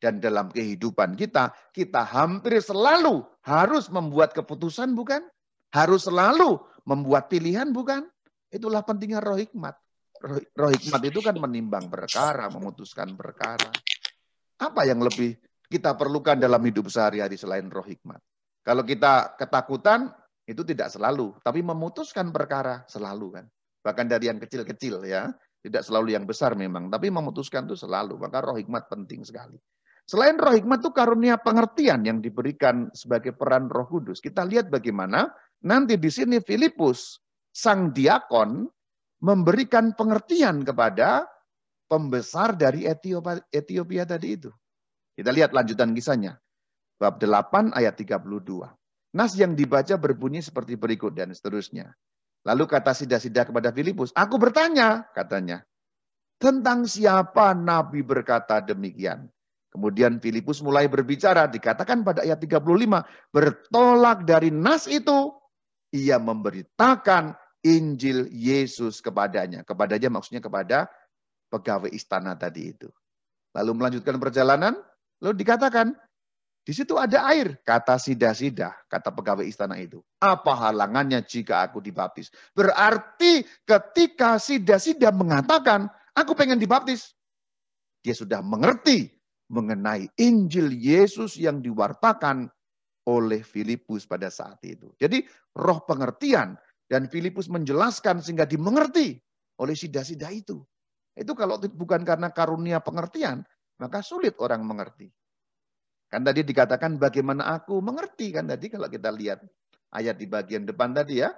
Speaker 1: Dan dalam kehidupan kita, kita hampir selalu harus membuat keputusan, bukan? Harus selalu membuat pilihan bukan? Itulah pentingnya roh hikmat. Roh, roh hikmat itu kan menimbang perkara, memutuskan perkara. Apa yang lebih kita perlukan dalam hidup sehari-hari selain roh hikmat? Kalau kita ketakutan, itu tidak selalu. Tapi memutuskan perkara selalu kan. Bahkan dari yang kecil-kecil ya. Tidak selalu yang besar memang, tapi memutuskan itu selalu. Maka roh hikmat penting sekali. Selain roh hikmat itu karunia pengertian yang diberikan sebagai peran roh kudus. Kita lihat bagaimana nanti di sini Filipus, sang diakon, memberikan pengertian kepada pembesar dari Ethiopia, Ethiopia tadi itu. Kita lihat lanjutan kisahnya. Bab 8 ayat 32. Nas yang dibaca berbunyi seperti berikut dan seterusnya. Lalu kata Sida-Sida kepada Filipus, aku bertanya, katanya, tentang siapa Nabi berkata demikian. Kemudian Filipus mulai berbicara, dikatakan pada ayat 35, bertolak dari Nas itu, ia memberitakan Injil Yesus kepadanya. Kepadanya maksudnya kepada pegawai istana tadi itu. Lalu melanjutkan perjalanan, lalu dikatakan, di situ ada air, kata sida-sida, kata pegawai istana itu. Apa halangannya jika aku dibaptis? Berarti ketika sida-sida mengatakan, aku pengen dibaptis. Dia sudah mengerti mengenai Injil Yesus yang diwartakan oleh Filipus pada saat itu. Jadi roh pengertian dan Filipus menjelaskan sehingga dimengerti oleh sida-sida itu. Itu kalau bukan karena karunia pengertian, maka sulit orang mengerti. Kan tadi dikatakan bagaimana aku mengerti kan tadi kalau kita lihat ayat di bagian depan tadi ya.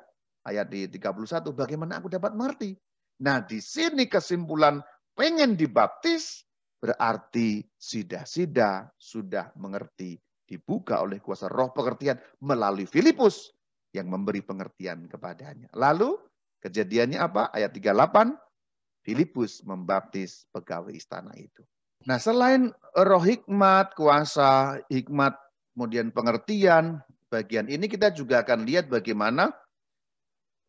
Speaker 1: Ayat di 31 bagaimana aku dapat mengerti. Nah di sini kesimpulan pengen dibaptis berarti sida-sida sudah mengerti dibuka oleh kuasa roh pengertian melalui Filipus yang memberi pengertian kepadanya. Lalu kejadiannya apa? Ayat 38 Filipus membaptis pegawai istana itu. Nah, selain roh hikmat, kuasa hikmat, kemudian pengertian, bagian ini kita juga akan lihat bagaimana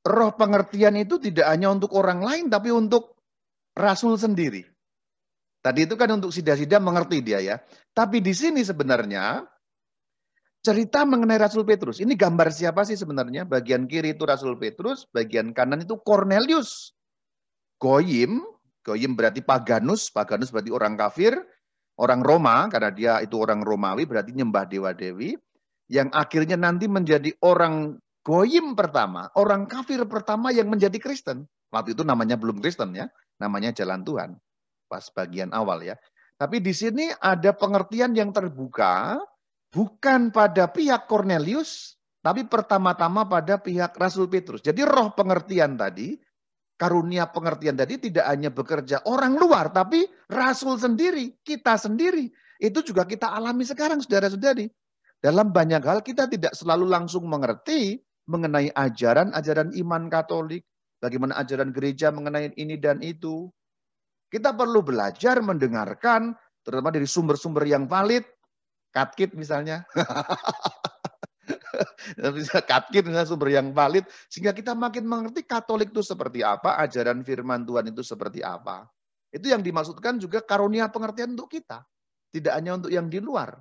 Speaker 1: roh pengertian itu tidak hanya untuk orang lain, tapi untuk rasul sendiri. Tadi itu kan untuk sida-sida mengerti dia ya. Tapi di sini sebenarnya cerita mengenai Rasul Petrus. Ini gambar siapa sih sebenarnya? Bagian kiri itu Rasul Petrus, bagian kanan itu Cornelius. Goyim Goyim berarti paganus, paganus berarti orang kafir, orang Roma, karena dia itu orang Romawi, berarti nyembah dewa-dewi, yang akhirnya nanti menjadi orang Goyim pertama, orang kafir pertama yang menjadi Kristen. Waktu itu namanya belum Kristen ya, namanya jalan Tuhan. Pas bagian awal ya. Tapi di sini ada pengertian yang terbuka, bukan pada pihak Cornelius, tapi pertama-tama pada pihak Rasul Petrus. Jadi roh pengertian tadi karunia pengertian tadi tidak hanya bekerja orang luar, tapi rasul sendiri, kita sendiri. Itu juga kita alami sekarang, saudara-saudari. Dalam banyak hal kita tidak selalu langsung mengerti mengenai ajaran-ajaran iman Katolik, bagaimana ajaran gereja mengenai ini dan itu. Kita perlu belajar mendengarkan, terutama dari sumber-sumber yang valid, katkit misalnya. bisa katkir dengan sumber yang valid sehingga kita makin mengerti Katolik itu seperti apa, ajaran firman Tuhan itu seperti apa. Itu yang dimaksudkan juga karunia pengertian untuk kita. Tidak hanya untuk yang di luar.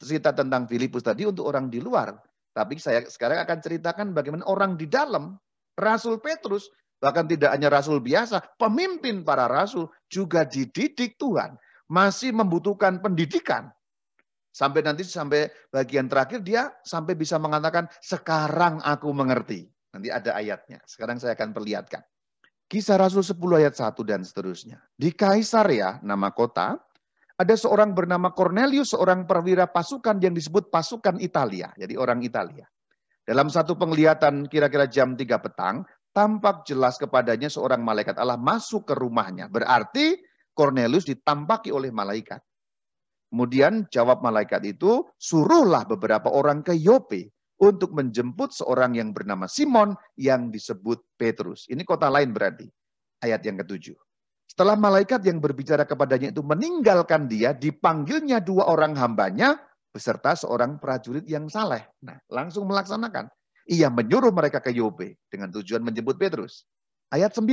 Speaker 1: Cerita tentang Filipus tadi untuk orang di luar. Tapi saya sekarang akan ceritakan bagaimana orang di dalam. Rasul Petrus, bahkan tidak hanya rasul biasa, pemimpin para rasul juga dididik Tuhan. Masih membutuhkan pendidikan Sampai nanti sampai bagian terakhir dia sampai bisa mengatakan sekarang aku mengerti. Nanti ada ayatnya. Sekarang saya akan perlihatkan. Kisah Rasul 10 ayat 1 dan seterusnya. Di Kaisaria, nama kota, ada seorang bernama Cornelius, seorang perwira pasukan yang disebut pasukan Italia. Jadi orang Italia. Dalam satu penglihatan kira-kira jam 3 petang, tampak jelas kepadanya seorang malaikat Allah masuk ke rumahnya. Berarti Cornelius ditampaki oleh malaikat. Kemudian jawab malaikat itu, suruhlah beberapa orang ke Yope untuk menjemput seorang yang bernama Simon yang disebut Petrus. Ini kota lain berarti. Ayat yang ketujuh. Setelah malaikat yang berbicara kepadanya itu meninggalkan dia, dipanggilnya dua orang hambanya beserta seorang prajurit yang saleh. Nah, langsung melaksanakan. Ia menyuruh mereka ke Yope dengan tujuan menjemput Petrus. Ayat 9.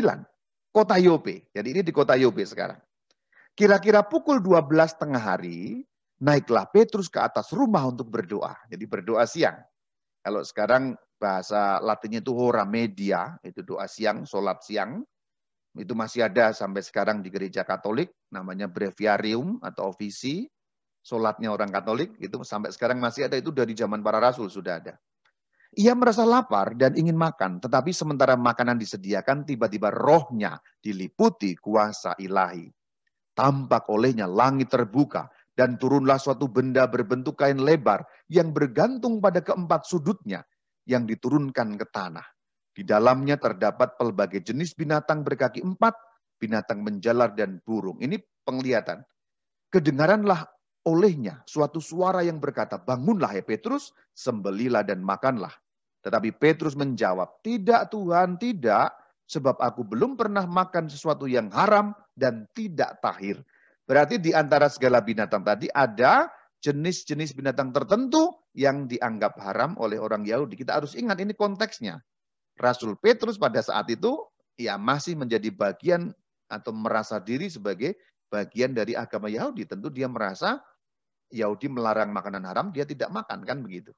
Speaker 1: Kota Yope. Jadi ini di kota Yope sekarang. Kira-kira pukul 12 tengah hari, naiklah Petrus ke atas rumah untuk berdoa. Jadi berdoa siang. Kalau sekarang bahasa latinnya itu hora media, itu doa siang, sholat siang. Itu masih ada sampai sekarang di gereja Katolik, namanya breviarium atau ofisi, sholatnya orang Katolik, itu sampai sekarang masih ada, itu dari zaman para rasul sudah ada. Ia merasa lapar dan ingin makan, tetapi sementara makanan disediakan, tiba-tiba rohnya diliputi kuasa ilahi. Tampak olehnya langit terbuka, dan turunlah suatu benda berbentuk kain lebar yang bergantung pada keempat sudutnya, yang diturunkan ke tanah. Di dalamnya terdapat pelbagai jenis binatang berkaki empat, binatang menjalar dan burung. Ini penglihatan. Kedengaranlah olehnya suatu suara yang berkata, bangunlah ya Petrus, sembelilah dan makanlah. Tetapi Petrus menjawab, tidak Tuhan, tidak, sebab aku belum pernah makan sesuatu yang haram dan tidak tahir. Berarti di antara segala binatang tadi ada jenis-jenis binatang tertentu yang dianggap haram oleh orang Yahudi. Kita harus ingat ini konteksnya. Rasul Petrus pada saat itu ya masih menjadi bagian atau merasa diri sebagai bagian dari agama Yahudi. Tentu dia merasa Yahudi melarang makanan haram, dia tidak makan kan begitu.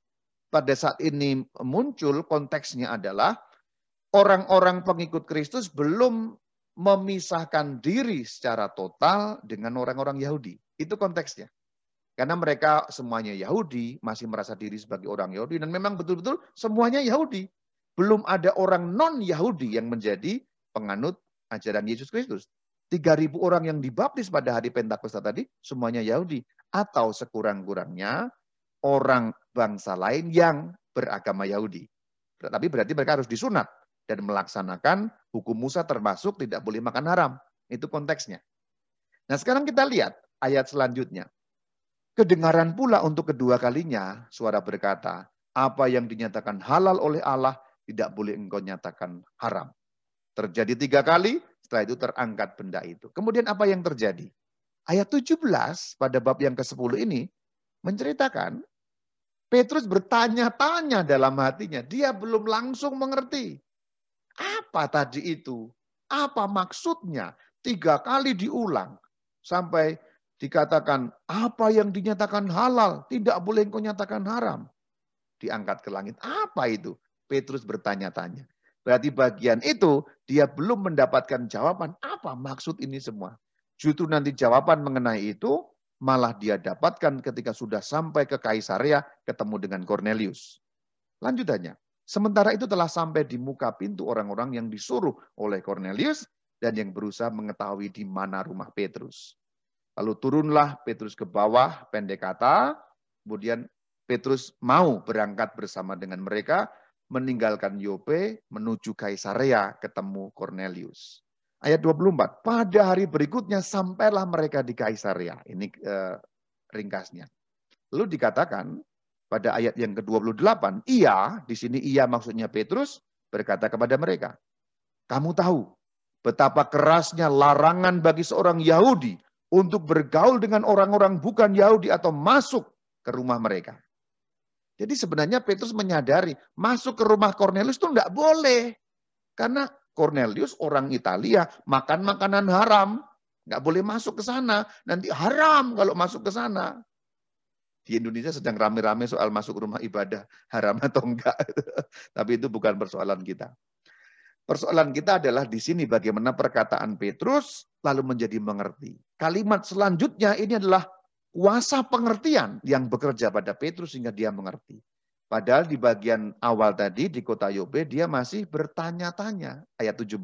Speaker 1: Pada saat ini muncul konteksnya adalah orang-orang pengikut Kristus belum memisahkan diri secara total dengan orang-orang Yahudi. Itu konteksnya. Karena mereka semuanya Yahudi, masih merasa diri sebagai orang Yahudi. Dan memang betul-betul semuanya Yahudi. Belum ada orang non-Yahudi yang menjadi penganut ajaran Yesus Kristus. 3.000 orang yang dibaptis pada hari Pentakosta tadi, semuanya Yahudi atau sekurang-kurangnya orang bangsa lain yang beragama Yahudi. Tapi berarti mereka harus disunat dan melaksanakan hukum Musa termasuk tidak boleh makan haram. Itu konteksnya. Nah sekarang kita lihat ayat selanjutnya. Kedengaran pula untuk kedua kalinya suara berkata, apa yang dinyatakan halal oleh Allah tidak boleh engkau nyatakan haram. Terjadi tiga kali, setelah itu terangkat benda itu. Kemudian apa yang terjadi? Ayat 17 pada bab yang ke-10 ini menceritakan Petrus bertanya-tanya dalam hatinya. Dia belum langsung mengerti. Apa tadi itu? Apa maksudnya? Tiga kali diulang. Sampai dikatakan apa yang dinyatakan halal tidak boleh engkau nyatakan haram. Diangkat ke langit. Apa itu? Petrus bertanya-tanya. Berarti bagian itu dia belum mendapatkan jawaban. Apa maksud ini semua? Justru nanti jawaban mengenai itu malah dia dapatkan ketika sudah sampai ke Kaisarea ketemu dengan Cornelius. Lanjutannya, sementara itu telah sampai di muka pintu orang-orang yang disuruh oleh Cornelius dan yang berusaha mengetahui di mana rumah Petrus. Lalu turunlah Petrus ke bawah, pendek kata, kemudian Petrus mau berangkat bersama dengan mereka, meninggalkan Yope, menuju Kaisarea ketemu Cornelius. Ayat 24, pada hari berikutnya sampailah mereka di Kaisarea. Ini eh, ringkasnya. Lalu dikatakan pada ayat yang ke-28, ia, di sini ia maksudnya Petrus, berkata kepada mereka, kamu tahu betapa kerasnya larangan bagi seorang Yahudi untuk bergaul dengan orang-orang bukan Yahudi atau masuk ke rumah mereka. Jadi sebenarnya Petrus menyadari masuk ke rumah Cornelius itu enggak boleh. Karena Cornelius orang Italia makan makanan haram. Nggak boleh masuk ke sana. Nanti haram kalau masuk ke sana. Di Indonesia sedang rame-rame soal masuk rumah ibadah haram atau enggak. Tapi itu bukan persoalan kita. Persoalan kita adalah di sini bagaimana perkataan Petrus lalu menjadi mengerti. Kalimat selanjutnya ini adalah kuasa pengertian yang bekerja pada Petrus sehingga dia mengerti. Padahal di bagian awal tadi di kota Yobe dia masih bertanya-tanya. Ayat 17.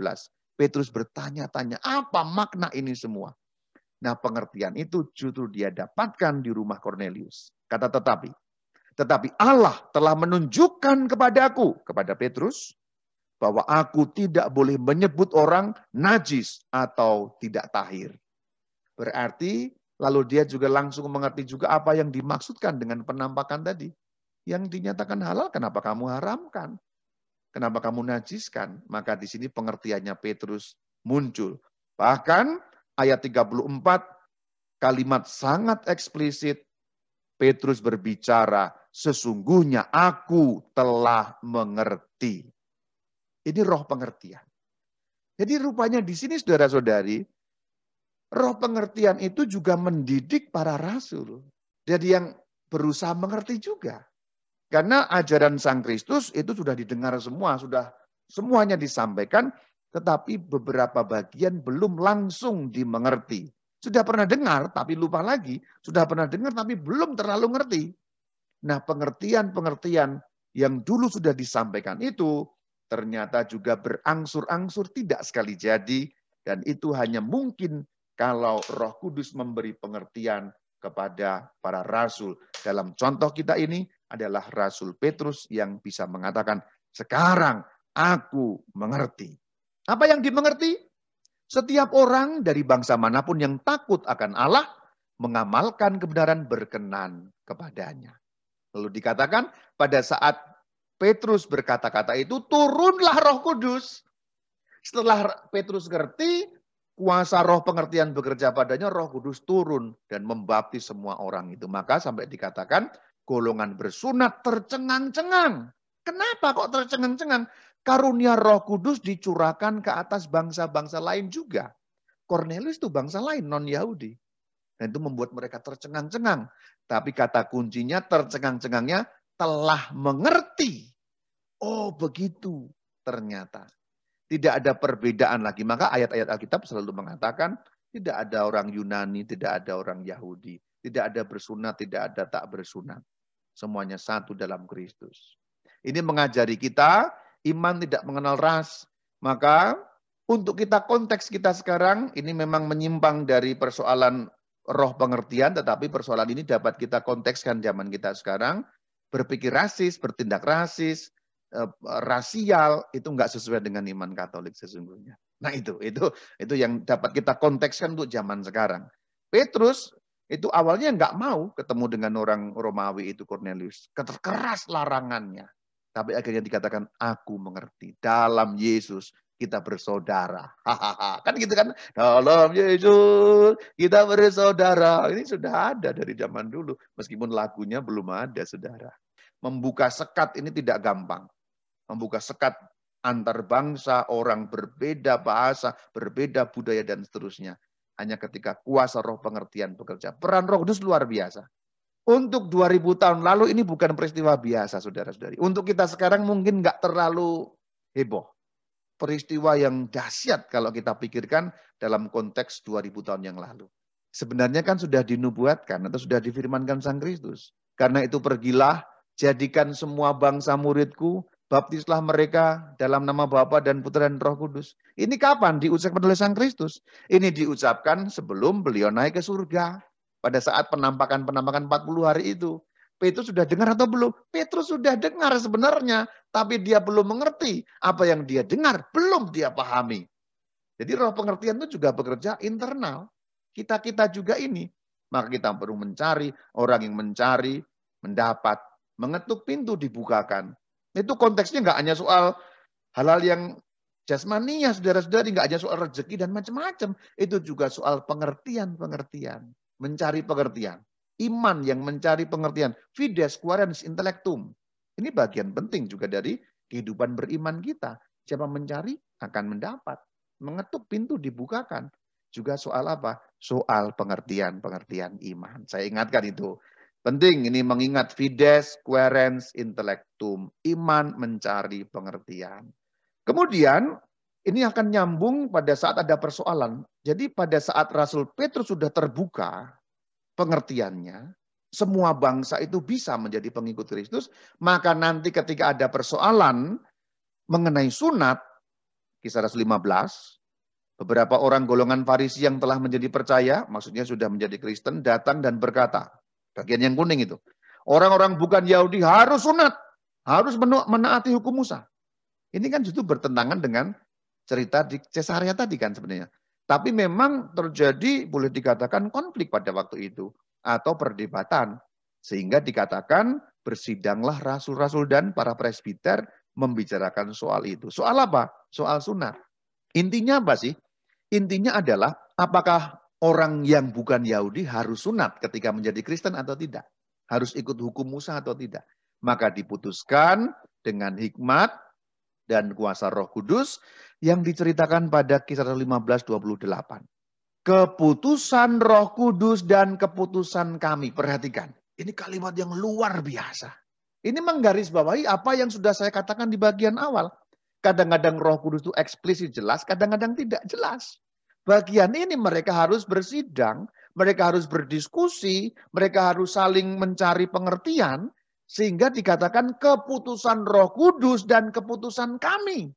Speaker 1: Petrus bertanya-tanya apa makna ini semua. Nah pengertian itu justru dia dapatkan di rumah Cornelius. Kata tetapi. Tetapi Allah telah menunjukkan kepadaku, kepada Petrus, bahwa aku tidak boleh menyebut orang najis atau tidak tahir. Berarti lalu dia juga langsung mengerti juga apa yang dimaksudkan dengan penampakan tadi. Yang dinyatakan halal, kenapa kamu haramkan? Kenapa kamu najiskan? Maka di sini pengertiannya Petrus muncul. Bahkan ayat 34 kalimat sangat eksplisit Petrus berbicara, sesungguhnya aku telah mengerti. Ini roh pengertian. Jadi rupanya di sini saudara-saudari, roh pengertian itu juga mendidik para rasul. Jadi yang berusaha mengerti juga. Karena ajaran Sang Kristus itu sudah didengar semua, sudah semuanya disampaikan, tetapi beberapa bagian belum langsung dimengerti. Sudah pernah dengar, tapi lupa lagi. Sudah pernah dengar, tapi belum terlalu ngerti. Nah, pengertian-pengertian yang dulu sudah disampaikan itu ternyata juga berangsur-angsur tidak sekali jadi. Dan itu hanya mungkin kalau roh kudus memberi pengertian kepada para rasul. Dalam contoh kita ini adalah Rasul Petrus yang bisa mengatakan, sekarang aku mengerti. Apa yang dimengerti? Setiap orang dari bangsa mana pun yang takut akan Allah, mengamalkan kebenaran berkenan kepadanya. Lalu dikatakan pada saat Petrus berkata-kata itu, turunlah roh kudus. Setelah Petrus ngerti, kuasa roh pengertian bekerja padanya, roh kudus turun dan membaptis semua orang itu. Maka sampai dikatakan, golongan bersunat tercengang-cengang. Kenapa kok tercengang-cengang? Karunia Roh Kudus dicurahkan ke atas bangsa-bangsa lain juga. Cornelius itu bangsa lain, non-Yahudi. Dan itu membuat mereka tercengang-cengang. Tapi kata kuncinya tercengang-cengangnya telah mengerti. Oh begitu ternyata. Tidak ada perbedaan lagi. Maka ayat-ayat Alkitab selalu mengatakan tidak ada orang Yunani, tidak ada orang Yahudi. Tidak ada bersunat, tidak ada tak bersunat. Semuanya satu dalam Kristus. Ini mengajari kita iman tidak mengenal ras. Maka untuk kita konteks kita sekarang ini memang menyimpang dari persoalan roh pengertian, tetapi persoalan ini dapat kita kontekskan zaman kita sekarang. Berpikir rasis, bertindak rasis, eh, rasial itu enggak sesuai dengan iman Katolik sesungguhnya. Nah itu, itu, itu yang dapat kita kontekskan untuk zaman sekarang. Petrus itu awalnya nggak mau ketemu dengan orang Romawi itu Cornelius. Keras larangannya. Tapi akhirnya dikatakan, aku mengerti. Dalam Yesus kita bersaudara. Kan gitu kan? Dalam Yesus kita bersaudara. Ini sudah ada dari zaman dulu. Meskipun lagunya belum ada, saudara. Membuka sekat ini tidak gampang. Membuka sekat antar bangsa, orang berbeda bahasa, berbeda budaya, dan seterusnya hanya ketika kuasa roh pengertian bekerja. Peran roh kudus luar biasa. Untuk 2000 tahun lalu ini bukan peristiwa biasa, saudara-saudari. Untuk kita sekarang mungkin nggak terlalu heboh. Peristiwa yang dahsyat kalau kita pikirkan dalam konteks 2000 tahun yang lalu. Sebenarnya kan sudah dinubuatkan atau sudah difirmankan Sang Kristus. Karena itu pergilah, jadikan semua bangsa muridku, baptislah mereka dalam nama Bapa dan Putra dan Roh Kudus. Ini kapan diucapkan oleh Sang Kristus? Ini diucapkan sebelum beliau naik ke surga. Pada saat penampakan-penampakan 40 hari itu. Petrus sudah dengar atau belum? Petrus sudah dengar sebenarnya, tapi dia belum mengerti apa yang dia dengar, belum dia pahami. Jadi roh pengertian itu juga bekerja internal. Kita-kita juga ini. Maka kita perlu mencari, orang yang mencari, mendapat, mengetuk pintu dibukakan. Itu konteksnya nggak hanya soal halal yang jasmania, saudara-saudari, nggak hanya soal rezeki dan macam-macam. Itu juga soal pengertian-pengertian, mencari pengertian. Iman yang mencari pengertian. Fides querens intellectum. Ini bagian penting juga dari kehidupan beriman kita. Siapa mencari akan mendapat. Mengetuk pintu dibukakan. Juga soal apa? Soal pengertian-pengertian iman. Saya ingatkan itu. Penting ini mengingat fides querens intellectum, iman mencari pengertian. Kemudian ini akan nyambung pada saat ada persoalan. Jadi pada saat Rasul Petrus sudah terbuka pengertiannya, semua bangsa itu bisa menjadi pengikut Kristus, maka nanti ketika ada persoalan mengenai sunat, kisah Rasul 15, beberapa orang golongan Farisi yang telah menjadi percaya, maksudnya sudah menjadi Kristen, datang dan berkata, Bagian yang kuning itu. Orang-orang bukan Yahudi harus sunat. Harus menaati hukum Musa. Ini kan justru bertentangan dengan cerita di Cesarea tadi kan sebenarnya. Tapi memang terjadi boleh dikatakan konflik pada waktu itu. Atau perdebatan. Sehingga dikatakan bersidanglah rasul-rasul dan para presbiter membicarakan soal itu. Soal apa? Soal sunat. Intinya apa sih? Intinya adalah apakah orang yang bukan Yahudi harus sunat ketika menjadi Kristen atau tidak? Harus ikut hukum Musa atau tidak? Maka diputuskan dengan hikmat dan kuasa roh kudus yang diceritakan pada kisah 15.28. Keputusan roh kudus dan keputusan kami. Perhatikan, ini kalimat yang luar biasa. Ini menggarisbawahi apa yang sudah saya katakan di bagian awal. Kadang-kadang roh kudus itu eksplisit jelas, kadang-kadang tidak jelas. Bagian ini mereka harus bersidang, mereka harus berdiskusi, mereka harus saling mencari pengertian, sehingga dikatakan keputusan roh kudus dan keputusan kami.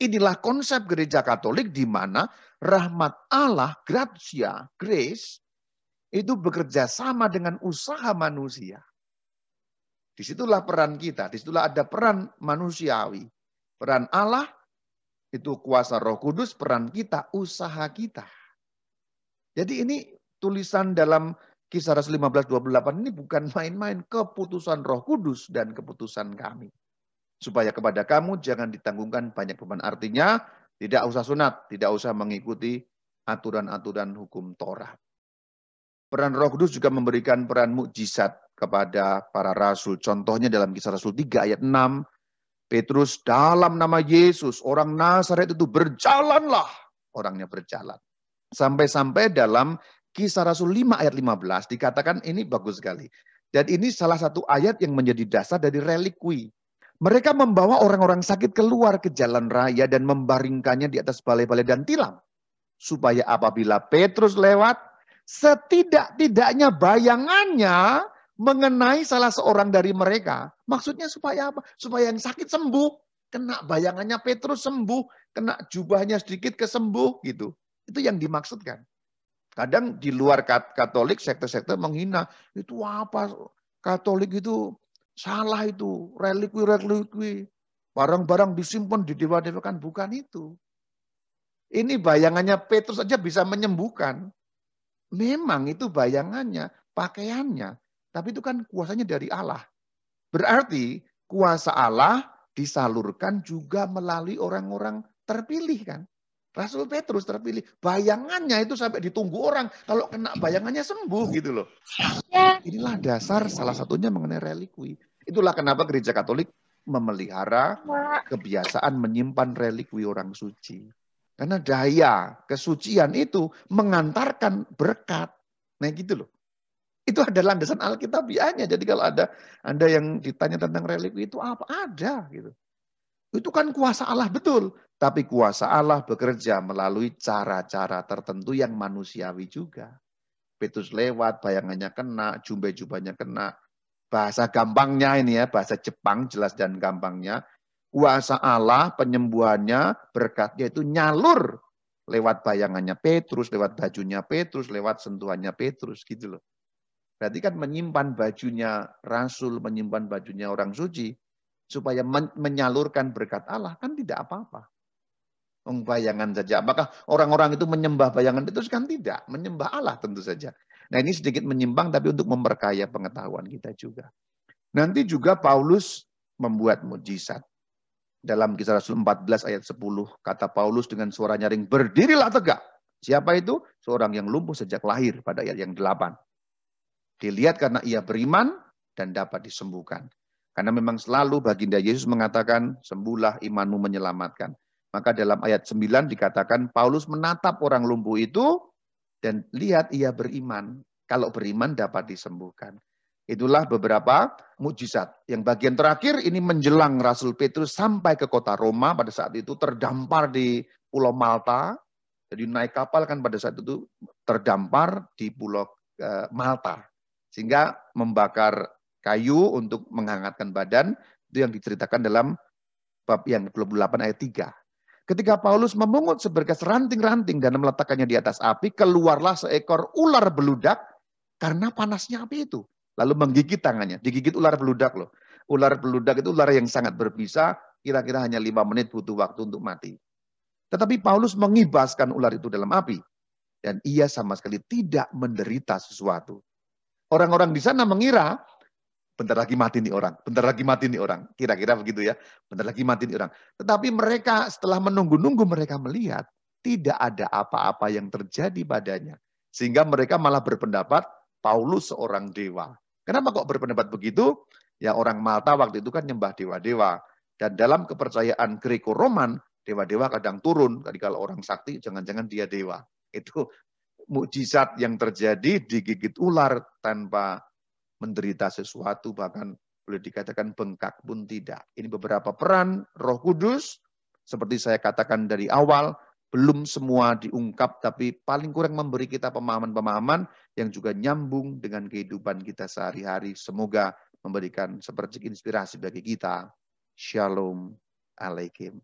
Speaker 1: Inilah konsep gereja katolik di mana rahmat Allah, gratia, grace, itu bekerja sama dengan usaha manusia. Di situlah peran kita, di situlah ada peran manusiawi. Peran Allah itu kuasa roh kudus, peran kita, usaha kita. Jadi ini tulisan dalam kisah Rasul 1528 ini bukan main-main keputusan roh kudus dan keputusan kami. Supaya kepada kamu jangan ditanggungkan banyak beban. Artinya tidak usah sunat, tidak usah mengikuti aturan-aturan hukum Torah. Peran Roh Kudus juga memberikan peran mukjizat kepada para rasul. Contohnya dalam kisah Rasul 3 ayat 6, Petrus dalam nama Yesus, orang Nazaret itu berjalanlah. Orangnya berjalan. Sampai-sampai dalam kisah Rasul 5 ayat 15 dikatakan ini bagus sekali. Dan ini salah satu ayat yang menjadi dasar dari relikwi. Mereka membawa orang-orang sakit keluar ke jalan raya dan membaringkannya di atas balai-balai dan tilam. Supaya apabila Petrus lewat, setidak-tidaknya bayangannya mengenai salah seorang dari mereka. Maksudnya supaya apa? Supaya yang sakit sembuh. Kena bayangannya Petrus sembuh. Kena jubahnya sedikit kesembuh gitu. Itu yang dimaksudkan. Kadang di luar Katolik, sekte-sekte menghina. Itu apa? Katolik itu salah itu. Relikwi-relikwi. Barang-barang disimpan di dewa-dewa kan bukan itu. Ini bayangannya Petrus saja bisa menyembuhkan. Memang itu bayangannya, pakaiannya. Tapi itu kan kuasanya dari Allah. Berarti kuasa Allah disalurkan juga melalui orang-orang terpilih kan. Rasul Petrus terpilih. Bayangannya itu sampai ditunggu orang. Kalau kena bayangannya sembuh gitu loh. Ya. Inilah dasar salah satunya mengenai relikwi. Itulah kenapa gereja katolik memelihara kebiasaan menyimpan relikwi orang suci. Karena daya kesucian itu mengantarkan berkat. Nah gitu loh. Itu ada landasan Alkitabiahnya. Jadi kalau ada Anda yang ditanya tentang relikwi itu apa? Ada gitu. Itu kan kuasa Allah betul. Tapi kuasa Allah bekerja melalui cara-cara tertentu yang manusiawi juga. Petrus lewat, bayangannya kena, jumbe-jubahnya kena. Bahasa gampangnya ini ya, bahasa Jepang jelas dan gampangnya kuasa Allah, penyembuhannya, berkatnya itu nyalur lewat bayangannya Petrus, lewat bajunya Petrus, lewat sentuhannya Petrus gitu loh. Berarti kan menyimpan bajunya rasul, menyimpan bajunya orang suci supaya men menyalurkan berkat Allah kan tidak apa-apa. Bayangan saja. Apakah orang-orang itu menyembah bayangan itu kan tidak, menyembah Allah tentu saja. Nah, ini sedikit menyimpang tapi untuk memperkaya pengetahuan kita juga. Nanti juga Paulus membuat mujizat. Dalam kisah Rasul 14 ayat 10, kata Paulus dengan suara nyaring, berdirilah tegak. Siapa itu? Seorang yang lumpuh sejak lahir pada ayat yang 8. Dilihat karena ia beriman dan dapat disembuhkan. Karena memang selalu baginda Yesus mengatakan, sembuhlah imanmu menyelamatkan. Maka dalam ayat 9 dikatakan Paulus menatap orang lumpuh itu dan lihat ia beriman. Kalau beriman dapat disembuhkan. Itulah beberapa mukjizat. Yang bagian terakhir ini menjelang Rasul Petrus sampai ke kota Roma pada saat itu terdampar di Pulau Malta. Jadi naik kapal kan pada saat itu terdampar di Pulau eh, Malta. Sehingga membakar kayu untuk menghangatkan badan. Itu yang diceritakan dalam bab yang 28 ayat 3. Ketika Paulus memungut seberkas ranting-ranting dan meletakkannya di atas api, keluarlah seekor ular beludak karena panasnya api itu lalu menggigit tangannya. Digigit ular beludak loh. Ular beludak itu ular yang sangat berbisa, kira-kira hanya lima menit butuh waktu untuk mati. Tetapi Paulus mengibaskan ular itu dalam api. Dan ia sama sekali tidak menderita sesuatu. Orang-orang di sana mengira, bentar lagi mati nih orang, bentar lagi mati nih orang. Kira-kira begitu ya, bentar lagi mati nih orang. Tetapi mereka setelah menunggu-nunggu mereka melihat, tidak ada apa-apa yang terjadi padanya. Sehingga mereka malah berpendapat Paulus seorang dewa. Kenapa kok berpendapat begitu? Ya orang Malta waktu itu kan nyembah dewa-dewa. Dan dalam kepercayaan Greco-Roman, dewa-dewa kadang turun. Jadi kalau orang sakti, jangan-jangan dia dewa. Itu mukjizat yang terjadi digigit ular tanpa menderita sesuatu, bahkan boleh dikatakan bengkak pun tidak. Ini beberapa peran Roh Kudus seperti saya katakan dari awal, belum semua diungkap tapi paling kurang memberi kita pemahaman-pemahaman yang juga nyambung dengan kehidupan kita sehari-hari. Semoga memberikan seperti inspirasi bagi kita. Shalom Alaikum.